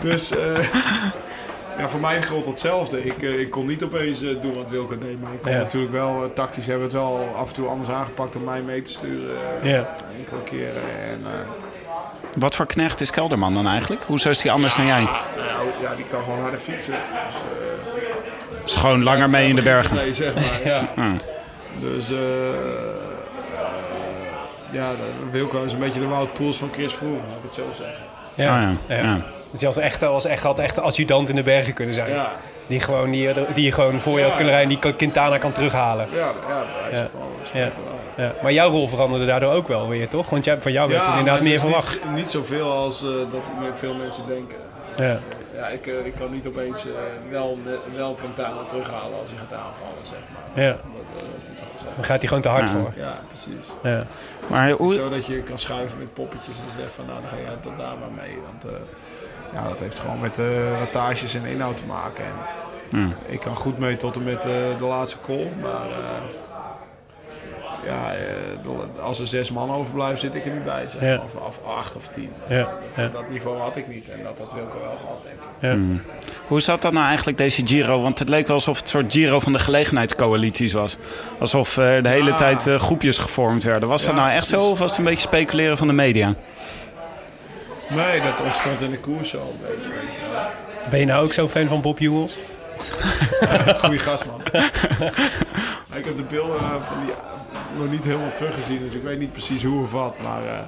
[SPEAKER 2] *laughs* dus eh, ja, voor mij geldt hetzelfde. Ik, ik kon niet opeens doen wat Wilco deed, maar ik kon
[SPEAKER 3] Ja.
[SPEAKER 2] natuurlijk wel, tactisch hebben we het wel af en toe anders aangepakt om mij mee te sturen.
[SPEAKER 3] Ja.
[SPEAKER 2] Enkele keren. En, eh,
[SPEAKER 1] Wat voor knecht is Kelderman dan eigenlijk? Hoezo is hij anders dan jij?
[SPEAKER 2] nou, ja, die kan gewoon harder fietsen. Dus, eh,
[SPEAKER 1] Is gewoon langer mee in de bergen.
[SPEAKER 2] Nee, zeg maar, ja.
[SPEAKER 1] Ah. *laughs*
[SPEAKER 2] Dus eh ja, de- Wilco is een beetje de Wout Poels van Chris Froome, laat ik het zo zeggen.
[SPEAKER 1] Ah, ja. Ja.
[SPEAKER 3] Dus hij was echt, was echt, had echt adjudant in de bergen kunnen zijn.
[SPEAKER 2] Ja,
[SPEAKER 3] Die, gewoon, die, die je gewoon voor je had
[SPEAKER 2] Ja.
[SPEAKER 3] kunnen rijden, die Quintana kan terughalen.
[SPEAKER 2] ja, ja, bij wijze
[SPEAKER 3] Ja.
[SPEAKER 2] van
[SPEAKER 3] Ja. Maar jouw rol veranderde daardoor ook wel weer, toch? Want jij, van jou werd
[SPEAKER 2] Ja,
[SPEAKER 3] toen inderdaad
[SPEAKER 2] maar
[SPEAKER 3] meer
[SPEAKER 2] dus
[SPEAKER 3] verwacht.
[SPEAKER 2] Niet, niet zoveel als eh, dat veel mensen denken.
[SPEAKER 3] Ja.
[SPEAKER 2] Ja, ik, eh, ik kan niet opeens eh, wel, wel Quintana terughalen als hij gaat aanvallen, zeg maar.
[SPEAKER 3] ja,
[SPEAKER 2] Dat, dat
[SPEAKER 3] dan gaat hij gewoon te hard
[SPEAKER 1] Ja.
[SPEAKER 3] voor.
[SPEAKER 2] Ja, precies.
[SPEAKER 3] Ja.
[SPEAKER 1] Maar hoe,
[SPEAKER 2] Zo dat je kan schuiven met poppetjes en zeggen van nou dan ga jij tot daar maar mee. Want eh, ja, dat heeft gewoon met eh wattages en inhoud te maken. En Ik kan goed mee tot en met eh, de laatste call. Maar eh, ja, eh, als er zes man overblijven, zit ik er niet bij. Zeg.
[SPEAKER 3] Ja.
[SPEAKER 2] Of, of acht of tien.
[SPEAKER 3] Ja,
[SPEAKER 2] Dat,
[SPEAKER 3] ja.
[SPEAKER 2] dat niveau had ik niet. En dat had Wilco wel gehad, denk ik.
[SPEAKER 3] Ja.
[SPEAKER 1] Hoe zat dat nou eigenlijk, deze Giro? Want het leek wel alsof het een soort Giro van de gelegenheidscoalities was. Alsof eh, de hele
[SPEAKER 2] Ah.
[SPEAKER 1] tijd eh, groepjes gevormd werden. Was dat nou echt zo of was het een beetje speculeren van de media?
[SPEAKER 2] Nee, dat ontstond in de koers zo een beetje. Weet je wel.
[SPEAKER 3] Ben je nou ook zo'n fan van Bob Jungels? *laughs*
[SPEAKER 2] Goeie gast, man. *laughs* Ik heb de beelden eh, van die eh, nog niet helemaal teruggezien, dus ik weet niet precies hoe of wat. Maar eh,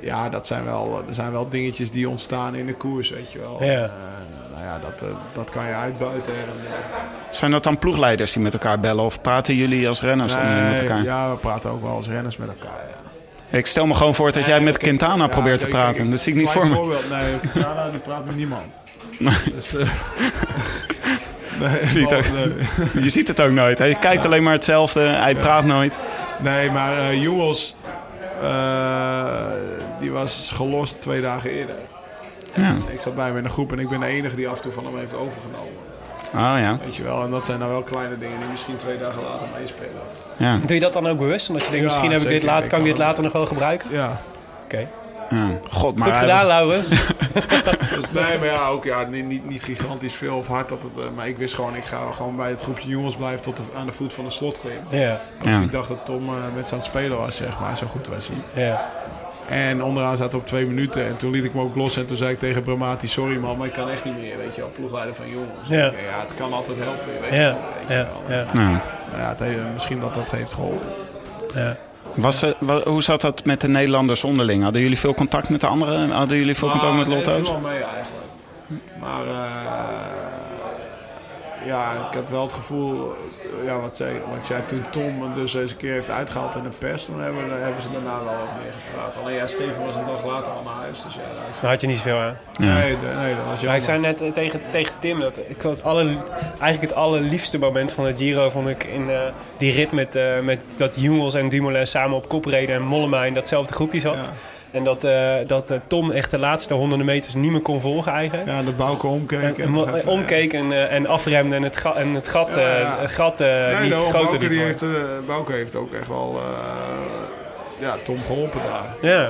[SPEAKER 2] ja, dat zijn wel, er zijn wel dingetjes die ontstaan in de koers, weet je wel.
[SPEAKER 3] Ja.
[SPEAKER 2] Eh, nou ja, dat, dat kan je uitbuiten. en.
[SPEAKER 1] Zijn dat dan ploegleiders die met elkaar bellen? Of praten jullie als renners onderling met
[SPEAKER 2] Nee,
[SPEAKER 1] elkaar?
[SPEAKER 2] Ja, we praten ook wel als renners met elkaar. Ja.
[SPEAKER 1] Ik stel me gewoon voor dat jij
[SPEAKER 2] Nee,
[SPEAKER 1] met Quintana probeert te praten.
[SPEAKER 2] kijk,
[SPEAKER 1] dat zie ik niet voor me.
[SPEAKER 2] Voorbeeld, nee, Quintana die praat met niemand. Dus, eh, *laughs* nee,
[SPEAKER 1] Zie je het ook?
[SPEAKER 2] nee. *laughs*
[SPEAKER 1] Je ziet het ook nooit. Hij kijkt alleen maar hetzelfde. Hij praat nooit.
[SPEAKER 2] Nee, maar eh Jongens, eh, die was gelost twee dagen eerder.
[SPEAKER 1] Ja.
[SPEAKER 2] Ik zat bij hem in een groep en ik ben de enige die af en toe van hem heeft overgenomen.
[SPEAKER 1] Oh ja.
[SPEAKER 2] Weet je wel, en dat zijn dan wel kleine dingen die misschien twee dagen later meespelen.
[SPEAKER 1] ja.
[SPEAKER 3] Doe je dat dan ook bewust? Omdat je denkt,
[SPEAKER 2] Ja,
[SPEAKER 3] misschien heb ik dit later,
[SPEAKER 2] Ik
[SPEAKER 3] kan ik dit later nog wel gebruiken?
[SPEAKER 2] Ja,
[SPEAKER 3] Oké.
[SPEAKER 1] Ja. God, maar
[SPEAKER 3] Goed gedaan, Laurens. *laughs*
[SPEAKER 2] dus nee, maar ja, ook ja, niet, niet, niet gigantisch veel of hard. Dat het, eh, maar ik wist gewoon, ik ga gewoon bij het groepje jongens blijven tot de- aan de voet van de slotklim.
[SPEAKER 3] ja,
[SPEAKER 2] Dus
[SPEAKER 1] Ja.
[SPEAKER 2] ik dacht dat Tom eh, met ze aan het spelen was, zeg maar. Zo goed was hij.
[SPEAKER 3] ja.
[SPEAKER 2] En onderaan zat op twee minuten. En toen liet ik me ook los. En toen zei ik tegen Bramati, sorry man, maar ik kan echt niet meer. Weet je wel, ploegleider van jongens.
[SPEAKER 3] Ja.
[SPEAKER 2] Ja, het kan altijd helpen. Weet je
[SPEAKER 3] Ja,
[SPEAKER 2] wel, weet je
[SPEAKER 3] ja,
[SPEAKER 2] wel.
[SPEAKER 3] ja,
[SPEAKER 1] Ja.
[SPEAKER 2] Nou ja, het heeft- misschien dat dat heeft geholpen.
[SPEAKER 3] ja.
[SPEAKER 1] Was, wa- hoe zat dat met de Nederlanders onderling? Hadden jullie veel contact met de anderen? Hadden jullie veel contact met
[SPEAKER 2] Nou, nee,
[SPEAKER 1] Lotto's?
[SPEAKER 2] viel wel mee eigenlijk. Maar eh, ja, ik had wel het gevoel, eh, ja, wat, zei, wat ik zei, toen Tom dus eens een keer heeft uitgehaald in de pers, toen hebben, hebben ze daarna wel wat meer gepraat. Alleen ja, Steven was een dag later al naar huis, dus ja, dat
[SPEAKER 3] Daar had je niet zoveel aan.
[SPEAKER 2] Nee, de- nee, dat was
[SPEAKER 3] Maar
[SPEAKER 2] jammer.
[SPEAKER 3] ik zei net eh, tegen, tegen Tim dat ik het alle, eigenlijk het allerliefste moment van de Giro vond ik in eh, die rit met, eh, met dat Jungels en Dumoulin samen op kop reden en Mollema in datzelfde groepje zat.
[SPEAKER 2] Ja.
[SPEAKER 3] En dat, eh, dat eh, Tom echt de laatste honderden meters niet meer kon volgen eigenlijk.
[SPEAKER 2] Ja, dat Bouke omkeek.
[SPEAKER 3] En,
[SPEAKER 2] en even-
[SPEAKER 3] omkeek en, eh, en afremde en het, ga- en het gat,
[SPEAKER 2] Ja,
[SPEAKER 3] eh,
[SPEAKER 2] ja.
[SPEAKER 3] het gat eh,
[SPEAKER 2] Nee,
[SPEAKER 3] niet groter
[SPEAKER 2] Bouke,
[SPEAKER 3] liet
[SPEAKER 2] die heeft, eh, Bouke heeft ook echt wel eh, ja, Tom geholpen daar.
[SPEAKER 3] Ja,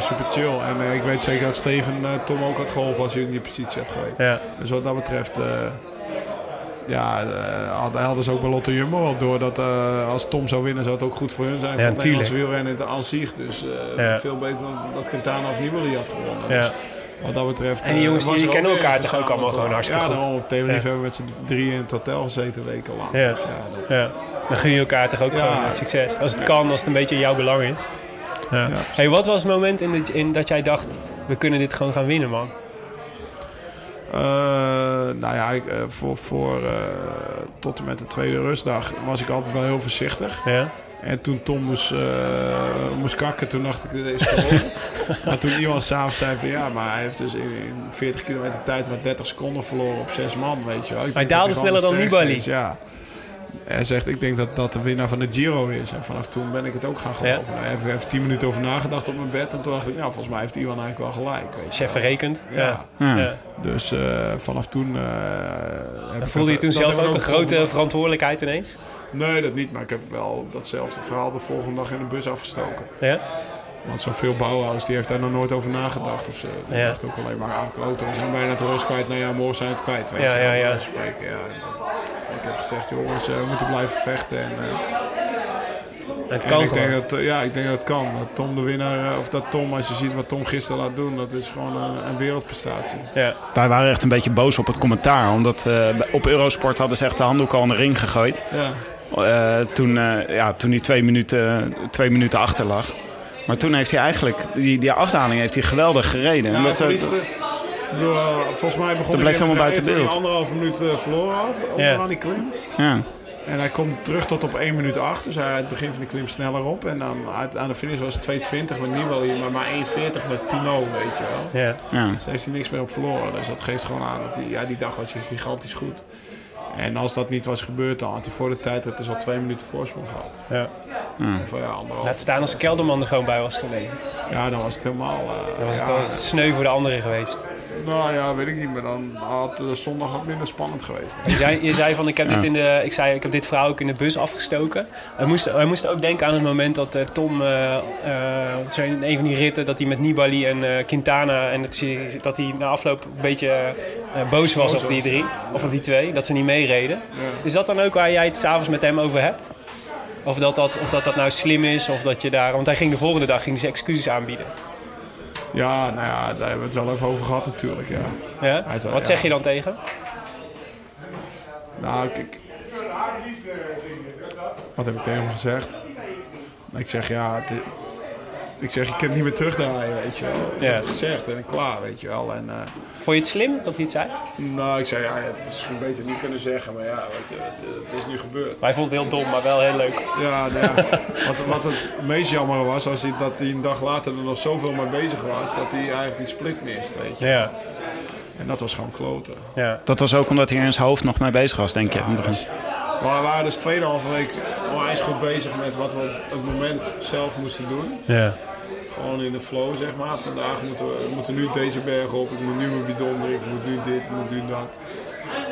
[SPEAKER 2] super chill. En eh, ik weet zeker dat Steven eh, Tom ook had geholpen als hij in die positie had geweest.
[SPEAKER 3] ja,
[SPEAKER 2] Dus wat dat betreft, eh, ja, eh, hadden, ze ook bij Lotte Jumbo wel door dat eh, als Tom zou winnen, zou het ook goed voor hun zijn.
[SPEAKER 3] Ja,
[SPEAKER 2] voor het. Nederlands wielrennen in zich. Dus eh,
[SPEAKER 3] Ja.
[SPEAKER 2] veel beter dan dat Quintana of Nibali had gewonnen.
[SPEAKER 3] ja.
[SPEAKER 2] Dus wat dat betreft...
[SPEAKER 3] En die
[SPEAKER 2] eh,
[SPEAKER 3] jongens, die kennen
[SPEAKER 2] ook
[SPEAKER 3] elkaar toch ook allemaal gewoon hartstikke
[SPEAKER 2] ja,
[SPEAKER 3] goed?
[SPEAKER 2] daarom op Theorie
[SPEAKER 3] Ja.
[SPEAKER 2] hebben we met z'n drieën in het hotel gezeten wekenlang.
[SPEAKER 3] Ja.
[SPEAKER 2] Dus ja, dat,
[SPEAKER 3] ja. Dan gun je elkaar toch ook
[SPEAKER 2] Ja.
[SPEAKER 3] gewoon het succes. Als het kan, als het een beetje in jouw belang is. Ja. Hey, wat was het moment in, de, in dat jij dacht, we kunnen dit gewoon gaan winnen, man?
[SPEAKER 2] Eh, nou ja, ik, eh, voor, voor, eh, tot en met de tweede rustdag was ik altijd wel heel voorzichtig.
[SPEAKER 3] Ja?
[SPEAKER 2] En toen Tom moest, moest kakken, toen dacht ik, dit is verloren. *laughs* maar toen iemand s'avonds zei van ja, maar hij heeft dus in, in 40 kilometer tijd maar 30 seconden verloren op zes man, weet je wel.
[SPEAKER 3] Daalde
[SPEAKER 2] hij gewoon
[SPEAKER 3] sneller dan Nibali.
[SPEAKER 2] Ja. Hij zegt, ik denk dat dat de winnaar van de Giro is. En vanaf toen ben ik het ook gaan geloven. Hij heeft even 10 minuten over nagedacht op mijn bed. En toen dacht ik, nou, volgens mij heeft Iwan eigenlijk wel gelijk. Weet je
[SPEAKER 3] Chef verrekend. Ja.
[SPEAKER 2] Ja.
[SPEAKER 1] Ja.
[SPEAKER 3] Ja.
[SPEAKER 2] Dus eh, vanaf toen... eh, heb ik
[SPEAKER 3] Voelde je
[SPEAKER 2] dat-
[SPEAKER 3] toen
[SPEAKER 2] dat
[SPEAKER 3] zelf
[SPEAKER 2] ik
[SPEAKER 3] ook een grote verantwoordelijkheid ineens?
[SPEAKER 2] Nee, dat niet. Maar ik heb wel datzelfde verhaal de volgende dag in de bus afgestoken.
[SPEAKER 3] Ja?
[SPEAKER 2] Want zoveel bouwhuis, die heeft daar nog nooit over nagedacht. Of ze die
[SPEAKER 3] Ja.
[SPEAKER 2] dacht ook alleen maar aan kloten. We zijn bijna het roos kwijt. Nou ja, morgen zijn we het kwijt. Weet
[SPEAKER 3] Ja,
[SPEAKER 2] je
[SPEAKER 3] ja, ja.
[SPEAKER 2] spreken, ja. Ik heb gezegd, jongens, eh, we moeten blijven vechten. En, eh,
[SPEAKER 3] Het
[SPEAKER 2] en
[SPEAKER 3] kan
[SPEAKER 2] ik
[SPEAKER 3] gewoon.
[SPEAKER 2] denk dat, eh, ja, ik denk dat het kan. Dat Tom de winnaar, of dat Tom, als je ziet wat Tom gisteren laat doen, dat is gewoon een, een wereldprestatie.
[SPEAKER 3] Ja.
[SPEAKER 1] Wij waren echt een beetje boos op het commentaar. Omdat eh, op Eurosport hadden ze echt de handdoek al in de ring gegooid.
[SPEAKER 2] Ja.
[SPEAKER 1] Eh, toen, eh, ja, toen hij twee minuten, twee minuten achter lag. Maar toen heeft hij eigenlijk, die, die afdaling heeft hij geweldig gereden.
[SPEAKER 2] Ja,
[SPEAKER 1] Omdat
[SPEAKER 2] het eh, volgens mij begon hij
[SPEAKER 1] helemaal buiten
[SPEAKER 2] toen hij
[SPEAKER 1] beeld.
[SPEAKER 2] anderhalve minuut eh, verloren had,
[SPEAKER 3] Ja.
[SPEAKER 2] onderaan die klim.
[SPEAKER 1] ja.
[SPEAKER 2] En hij komt terug tot op 1 minuut 8. Dus hij rijdt het begin van de klim sneller op. En dan uit, aan de finish was het 2.20 met Nibali, maar maar 1.40 met Pinot, weet je wel.
[SPEAKER 3] Ja.
[SPEAKER 1] Ja.
[SPEAKER 2] Dus daar heeft hij niks meer op verloren. Dus dat geeft gewoon aan dat hij, ja, die dag was hij gigantisch goed. En als dat niet was gebeurd, dan had hij voor de tijd het dus al twee minuten voorsprong gehad.
[SPEAKER 3] Ja.
[SPEAKER 2] Of ja, anderhalf.
[SPEAKER 3] Laat staan als Kelderman er gewoon bij was gebleven.
[SPEAKER 2] Ja, dan was het helemaal... eh,
[SPEAKER 3] Dan was, het,
[SPEAKER 2] ja,
[SPEAKER 3] dan was het sneu voor de anderen geweest.
[SPEAKER 2] Nou ja, weet ik niet. Maar dan had de zondag wat minder spannend geweest.
[SPEAKER 3] Je zei, je zei van ik heb, dit in de, ik zei, ik heb dit verhaal ook in de bus afgestoken. Wij moesten, wij moesten ook denken aan het moment dat eh, Tom, eh, eh, wat zei, in een van die ritten, dat hij met Nibali en eh, Quintana en dat hij, dat hij na afloop een beetje eh, boos was
[SPEAKER 2] Boos
[SPEAKER 3] op die drie, of op die twee, dat ze niet meereden. Is dat dan ook waar jij het s'avonds met hem over hebt? Of dat dat, of dat dat nou slim is, of dat je daar... Want hij ging de volgende dag ging hij zijn excuses aanbieden.
[SPEAKER 2] Ja, nou ja, daar hebben we het wel even over gehad natuurlijk, ja.
[SPEAKER 3] Ja?
[SPEAKER 2] Zei,
[SPEAKER 3] Wat zeg je dan tegen?
[SPEAKER 2] Nou, kijk. Wat heb ik tegen hem gezegd? Ik zeg, ja, het, ik zeg, je kunt niet meer terugdraaien, weet je wel. Ik
[SPEAKER 3] Ja.
[SPEAKER 2] heb het gezegd en klaar, weet je wel. En, eh,
[SPEAKER 3] Vond je het slim dat hij het zei?
[SPEAKER 2] nou, ik zei, ja, je had het misschien beter niet kunnen zeggen, maar ja, weet je, het, het is nu gebeurd.
[SPEAKER 3] Hij vond het heel dom, maar wel heel leuk.
[SPEAKER 2] Ja, nou ja. Wat, wat het meest jammer was, hij, dat hij een dag later er nog zoveel mee bezig was, dat hij eigenlijk die split mist, weet je.
[SPEAKER 3] Ja,
[SPEAKER 2] En dat was gewoon kloten.
[SPEAKER 3] ja.
[SPEAKER 1] Dat was ook omdat hij er in zijn hoofd nog mee bezig was, denk je. in het begin.
[SPEAKER 2] Maar we waren dus tweeënhalve week onwijs goed bezig met wat we op het moment zelf moesten doen.
[SPEAKER 3] Ja.
[SPEAKER 2] Gewoon in de flow, zeg maar. Vandaag moeten we we moeten nu deze berg op, ik moet nu mijn bidon drinken, ik moet nu dit, ik moet nu dat.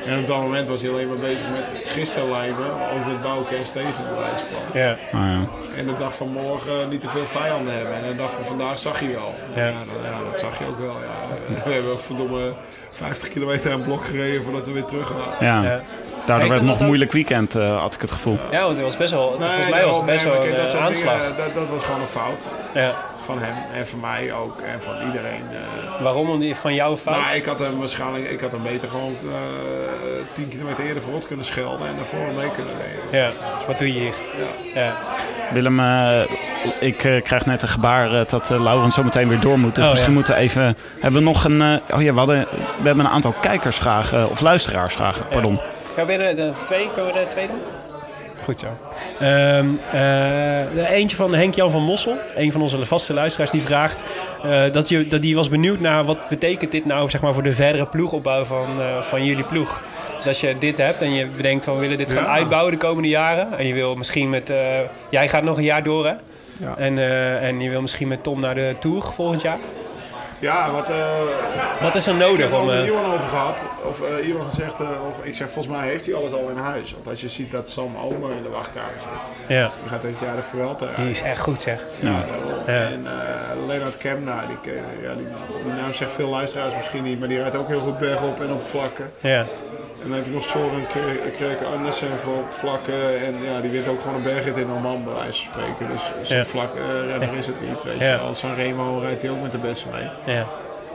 [SPEAKER 2] En op dat moment was hij alleen maar bezig met gisteren lijmen, ook met Bouke en Steven bewijs van.
[SPEAKER 3] Ja.
[SPEAKER 1] Ah, ja.
[SPEAKER 2] En de dag van morgen niet te veel vijanden hebben. En de dag van vandaag zag je wel.
[SPEAKER 3] Ja.
[SPEAKER 2] Ja, dat, ja, dat zag je ook wel. Ja. *laughs* We hebben verdomme 50 kilometer aan blok gereden voordat we weer terug waren.
[SPEAKER 1] ja. Daardoor werd
[SPEAKER 3] dat
[SPEAKER 1] het nog
[SPEAKER 3] ook-
[SPEAKER 1] een moeilijk weekend, eh, had ik het gevoel.
[SPEAKER 3] Ja, want het was best wel, volgens mij was het best
[SPEAKER 2] nee,
[SPEAKER 3] wel een
[SPEAKER 2] dat
[SPEAKER 3] eh,
[SPEAKER 2] soort
[SPEAKER 3] aanslag.
[SPEAKER 2] dingen, dat, dat was gewoon een fout
[SPEAKER 3] Ja.
[SPEAKER 2] van hem en van mij ook en van iedereen. eh.
[SPEAKER 3] Waarom? Van jouw fout?
[SPEAKER 2] Nou, ik had hem waarschijnlijk, ik had hem beter gewoon eh 10 kilometer eerder vooruit kunnen schelden en daarvoor mee kunnen nemen.
[SPEAKER 3] Ja, dus wat doe je hier?
[SPEAKER 2] Ja.
[SPEAKER 3] Ja.
[SPEAKER 1] Willem, eh, ik krijg net een gebaar dat uh, Laurens zo meteen weer door moet. Dus
[SPEAKER 3] Oh,
[SPEAKER 1] misschien
[SPEAKER 3] ja.
[SPEAKER 1] moeten we even... Hebben we nog een... oh ja, we, hadden, we hebben een aantal kijkersvragen, of luisteraarsvragen, pardon.
[SPEAKER 3] Gaan we weer de, de twee? Kunnen we de twee doen? Goed zo. Ehm, eh, de eentje van Henk-Jan van Mossel, een van onze vaste luisteraars, die vraagt... eh, dat, je, dat die was benieuwd naar wat betekent dit nou zeg maar, voor de verdere ploegopbouw van, eh, van jullie ploeg. Dus als je dit hebt en je bedenkt van we willen dit gaan
[SPEAKER 2] Ja.
[SPEAKER 3] uitbouwen de komende jaren... en je wil misschien met... eh, jij gaat nog een jaar door, hè?
[SPEAKER 2] Ja.
[SPEAKER 3] En, eh, en je wil misschien met Tom naar de Tour volgend jaar.
[SPEAKER 2] Ja, wat, eh,
[SPEAKER 3] Wat is er
[SPEAKER 2] ik
[SPEAKER 3] nodig
[SPEAKER 2] heb er met
[SPEAKER 3] eh,
[SPEAKER 2] Iwan over gehad. Of eh Iwan gezegd, ik zeg volgens mij heeft hij alles al in huis. Want als je ziet dat Sam Omer in de wachtkamer zit.
[SPEAKER 3] ja,
[SPEAKER 2] Die gaat dit jaar de Vuelta
[SPEAKER 3] die is echt goed zeg.
[SPEAKER 2] Ja.
[SPEAKER 3] Ja.
[SPEAKER 2] En eh Leonard Kemna, die, ja, die, die naam zegt veel luisteraars misschien niet, maar die rijdt ook heel goed bergop en op vlakken.
[SPEAKER 3] Ja,
[SPEAKER 2] En dan heb je nog Soren Kreke Andersen voor op vlakken. En ja, die wint ook gewoon een bergrit in Oman, bij wijze van spreken. Dus zo'n
[SPEAKER 3] Ja.
[SPEAKER 2] vlak eh, is het niet, weet je wel. San Remo rijdt hij ook met de beste mee.
[SPEAKER 3] ja,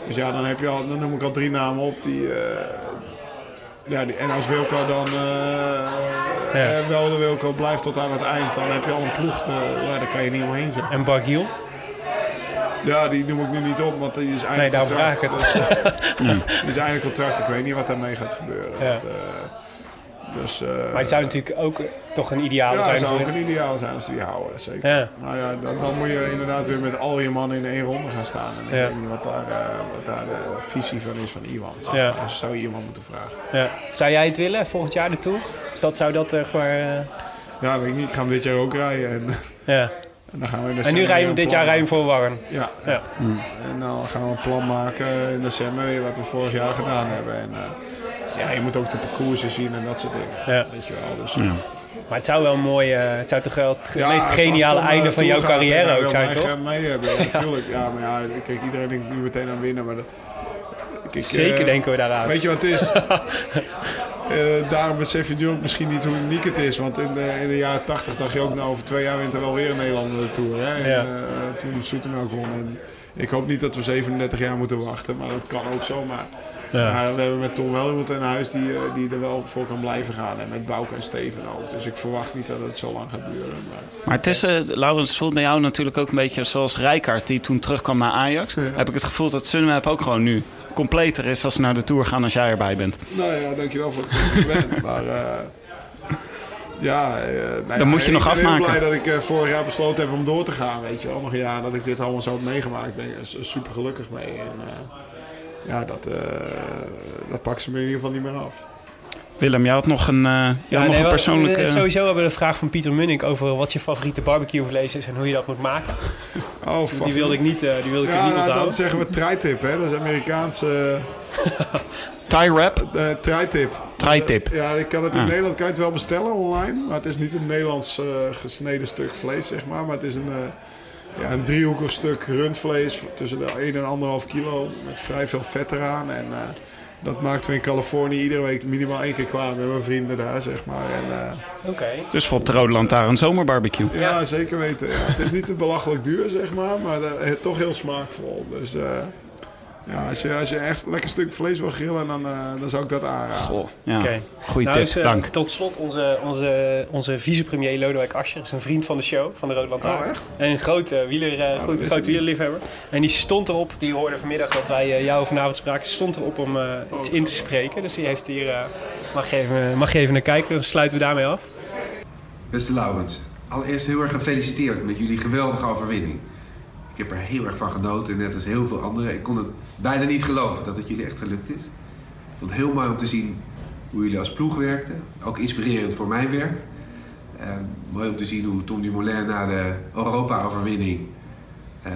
[SPEAKER 2] Dus ja, dan, heb je al, dan noem ik al drie namen op die... eh, ja, die, en als Wilco dan eh, wel de Wilco blijft tot aan het eind, dan heb je al een ploeg. ja, daar kan je niet omheen zijn.
[SPEAKER 3] en Bargiel?
[SPEAKER 2] Ja, die noem ik nu niet op, want die is eindelijk
[SPEAKER 3] Nee, daarom vraag ik het.
[SPEAKER 2] Dus, *laughs* die is eindelijk contract. Ik weet niet wat daarmee gaat gebeuren.
[SPEAKER 3] Ja.
[SPEAKER 2] Dat, eh, dus, eh,
[SPEAKER 3] Maar het zou natuurlijk ook toch een ideale
[SPEAKER 2] ja,
[SPEAKER 3] zijn
[SPEAKER 2] zou
[SPEAKER 3] voor...
[SPEAKER 2] ook een ideaal zijn als die die houden, zeker.
[SPEAKER 3] Ja.
[SPEAKER 2] Nou ja, dan, dan moet je inderdaad weer met al je mannen in één ronde gaan staan. En ik
[SPEAKER 3] Ja.
[SPEAKER 2] weet niet wat daar, eh, wat daar de visie van is van Iwan. zeg
[SPEAKER 3] Ja.
[SPEAKER 2] Dus zou je iemand moeten vragen.
[SPEAKER 3] Ja. Zou jij het willen, volgend jaar de Tour? Dus dat zou dat er maar... eh,
[SPEAKER 2] Ja, weet ik niet. Ik ga hem dit jaar ook rijden. En,
[SPEAKER 3] ja.
[SPEAKER 2] En dan gaan we in
[SPEAKER 3] En nu rij je dit
[SPEAKER 2] plan
[SPEAKER 3] jaar rij je hem
[SPEAKER 2] maken.
[SPEAKER 3] voor Warren.
[SPEAKER 2] Ja,
[SPEAKER 3] Ja.
[SPEAKER 2] En dan gaan we een plan maken in december weer wat we vorig jaar gedaan hebben. En eh, ja, je moet ook de parcoursen zien en dat soort dingen.
[SPEAKER 3] Ja.
[SPEAKER 2] Weet je wel. Dus,
[SPEAKER 3] Maar het zou wel een mooi... eh, het zou toch wel het
[SPEAKER 2] Ja,
[SPEAKER 3] meest geniale einde van jouw carrière ook zijn, toch?
[SPEAKER 2] mee hebben, *laughs* ja, natuurlijk. Ja, maar ja, kijk, iedereen denkt nu meteen aan winnen. Maar dat- kijk,
[SPEAKER 3] Zeker
[SPEAKER 2] eh,
[SPEAKER 3] denken we daaraan.
[SPEAKER 2] Weet je wat het is? *laughs* Eh, daarom besef je nu ook misschien niet hoe uniek het is. Want in de, in de jaren 80 dacht je ook, nou over twee jaar wint er wel weer een Nederlander de Tour. Hè? En,
[SPEAKER 3] Ja.
[SPEAKER 2] eh, toen Soetemelk won. En ik hoop niet dat we 37 jaar moeten wachten, maar dat kan ook zomaar.
[SPEAKER 3] Ja.
[SPEAKER 2] Maar we hebben met Tom wel iemand in huis die, eh, die er wel voor kan blijven gaan. En met Bouke en Steven ook. Dus ik verwacht niet dat het zo lang gaat duren. Maar...
[SPEAKER 1] Maar het is, Laurens, voelt bij jou natuurlijk ook een beetje zoals Rijkaard... die toen terugkwam naar Ajax.
[SPEAKER 2] Ja.
[SPEAKER 1] Heb ik het gevoel dat Sunweb ook gewoon nu completer is... als ze naar de Tour gaan als jij erbij bent.
[SPEAKER 2] Nou ja, dankjewel voor het compliment. *laughs* maar eh, ja, nou ja,
[SPEAKER 1] Dan moet je
[SPEAKER 2] ik
[SPEAKER 1] nog
[SPEAKER 2] ben heel
[SPEAKER 1] afmaken.
[SPEAKER 2] blij dat ik eh, vorig jaar besloten heb om door te gaan. Weet je wel, nog een jaar dat ik dit allemaal zo heb meegemaakt. ben ik er su- super gelukkig mee. En ja, dat, dat pakken ze me in ieder geval niet meer af.
[SPEAKER 1] Willem, jij had nog een, uh, ja, nog
[SPEAKER 3] nee,
[SPEAKER 1] een persoonlijke...
[SPEAKER 3] Sowieso hebben we een vraag van Pieter Munnik over wat je favoriete barbecue vlees is en hoe je dat moet maken.
[SPEAKER 2] Oh,
[SPEAKER 3] die wilde ik niet, uh, die wilde ik
[SPEAKER 2] ja,
[SPEAKER 3] niet
[SPEAKER 2] nou,
[SPEAKER 3] onthouden.
[SPEAKER 2] dan zeggen we tri-tip, hè. Dat is Amerikaanse... *laughs*
[SPEAKER 1] Tie wrap?
[SPEAKER 2] Uh, tri-tip.
[SPEAKER 1] Tri-tip.
[SPEAKER 2] Ja, ik kan het in ah. Nederland kan je het wel bestellen online. Maar het is niet een Nederlands uh, gesneden stuk vlees, zeg maar. Maar het is een, uh, ja, een driehoekig stuk rundvlees tussen de 1 en 1,5 kilo. Met vrij veel vet eraan. En dat maakten we in Californië iedere week minimaal één keer klaar met mijn vrienden daar, zeg maar. En,
[SPEAKER 3] uh, okay.
[SPEAKER 1] Dus voor op de Rode Lantaarn zomerbarbecue.
[SPEAKER 2] Ja, ja, zeker weten. Ja. het is niet te belachelijk duur, zeg maar, maar uh, toch heel smaakvol. Dus uh, ja, als je, als je echt een lekker stuk vlees wil grillen, dan, uh, dan zou ik dat aanraden.
[SPEAKER 1] Goh, ja. Okay. Goeie
[SPEAKER 3] nou,
[SPEAKER 1] tip,
[SPEAKER 3] dus, uh,
[SPEAKER 1] dank.
[SPEAKER 3] Tot slot, onze, onze, onze vicepremier Lodewijk Asscher is een vriend van de show, van de Rode Lantaarn.
[SPEAKER 2] Oh, echt?
[SPEAKER 3] En een grote, wieler, uh, oh, grote, grote wielerliefhebber. En die stond erop, die hoorde vanmiddag dat wij jou vanavond spraken, stond erop om oh, in te spreken. Dus die heeft hier, mag, je even, mag je even naar kijken, dan sluiten we daarmee af.
[SPEAKER 6] Beste Laurens, allereerst heel erg gefeliciteerd met jullie geweldige overwinning. Ik heb er heel erg van genoten, net als heel veel anderen. Ik kon het bijna niet geloven dat het jullie echt gelukt is. Ik vond het heel mooi om te zien hoe jullie als ploeg werkten. Ook inspirerend voor mijn werk. Uh, mooi om te zien hoe Tom Dumoulin na de Europa-overwinning... Uh,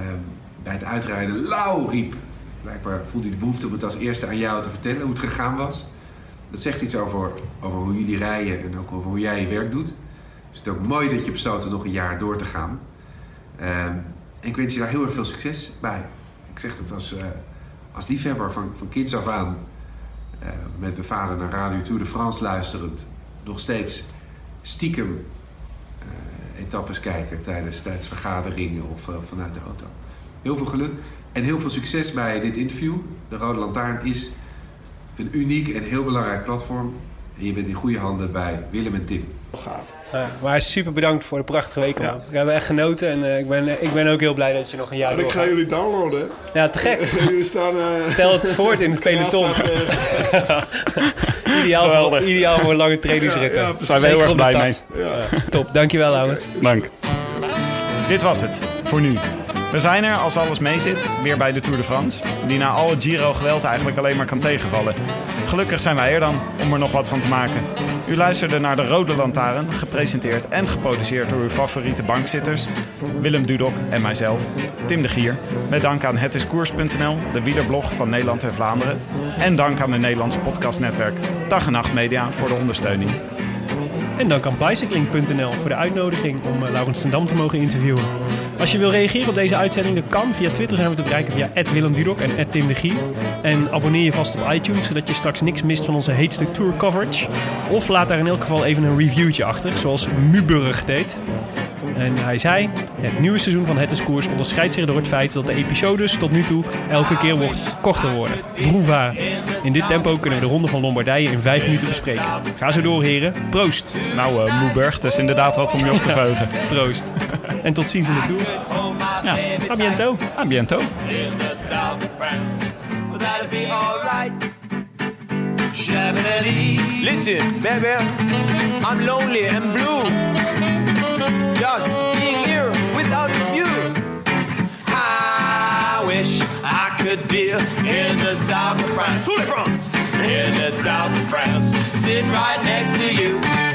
[SPEAKER 6] bij het uitrijden lauw riep. Blijkbaar voelde hij de behoefte om het als eerste aan jou te vertellen hoe het gegaan was. Dat zegt iets over, over hoe jullie rijden en ook over hoe jij je werk doet. Dus het is ook mooi dat je besloten nog een jaar door te gaan. En ik wens je daar heel erg veel succes bij. Ik zeg het als, uh, als liefhebber van, van kinds af aan. Uh, met mijn vader naar Radio Tour de France luisterend. Nog steeds stiekem uh, etappes kijken tijdens, tijdens vergaderingen of vanuit de auto. Heel veel geluk en heel veel succes bij dit interview. De Rode Lantaarn is een uniek en heel belangrijk platform. En je bent in goede handen bij Willem en Tim.
[SPEAKER 2] Gaaf.
[SPEAKER 3] Ja, maar super bedankt voor de prachtige week. Ja. We hebben echt genoten en uh, ik, ben, ik ben ook heel blij dat je nog een jaar
[SPEAKER 2] En ik ga jullie downloaden. Hè?
[SPEAKER 3] Ja, te gek. *laughs*
[SPEAKER 2] jullie staan... Uh,
[SPEAKER 3] Vertel het voort in het *laughs* peloton. *laughs* ideaal, voor, ideaal voor een lange trainingsrit.
[SPEAKER 1] Ja, ja, zijn we heel erg blij mee.
[SPEAKER 3] Top, dankjewel Laurens.
[SPEAKER 1] Dank. Dit was het voor nu. We zijn er, als alles meezit, weer bij de Tour de France. Die na al het Giro-geweld eigenlijk alleen maar kan tegenvallen. Gelukkig zijn wij er dan om er nog wat van te maken. U luisterde naar de Rode Lantaarn, gepresenteerd en geproduceerd door uw favoriete bankzitters. Willem Dudok en mijzelf, Tim de Gier. Met dank aan hetiskoers.nl, de wielerblog van Nederland en Vlaanderen. En dank aan de Nederlandse podcastnetwerk Dag en Nacht Media voor de ondersteuning.
[SPEAKER 3] En dank aan bicycling.nl voor de uitnodiging om Laurens ten Dam te mogen interviewen. Als je wil reageren op deze uitzending, dan kan. Via Twitter zijn we te bereiken via Willem Dudok en Tim de Gier. En abonneer je vast op iTunes, zodat je straks niks mist van onze heetste tour coverage. Of laat daar in elk geval even een reviewtje achter, zoals Muburg deed. En hij zei, het nieuwe seizoen van Het is Koers onderscheidt zich door het feit dat de episodes tot nu toe elke keer wordt korter worden. Broeva. In dit tempo kunnen we de ronde van Lombardije in vijf minuten bespreken. Ga zo door heren. Proost.
[SPEAKER 1] Nou uh, Moeburg, dat is inderdaad wat om je op te verheugen.
[SPEAKER 3] Proost. En tot ziens in de Tour.
[SPEAKER 1] Ja.
[SPEAKER 3] A biento.
[SPEAKER 1] A biento.
[SPEAKER 7] Listen, baby, I'm lonely and blue. Just being here without you. I wish I could be in the south of France. France. In the south of France, sitting right next to you.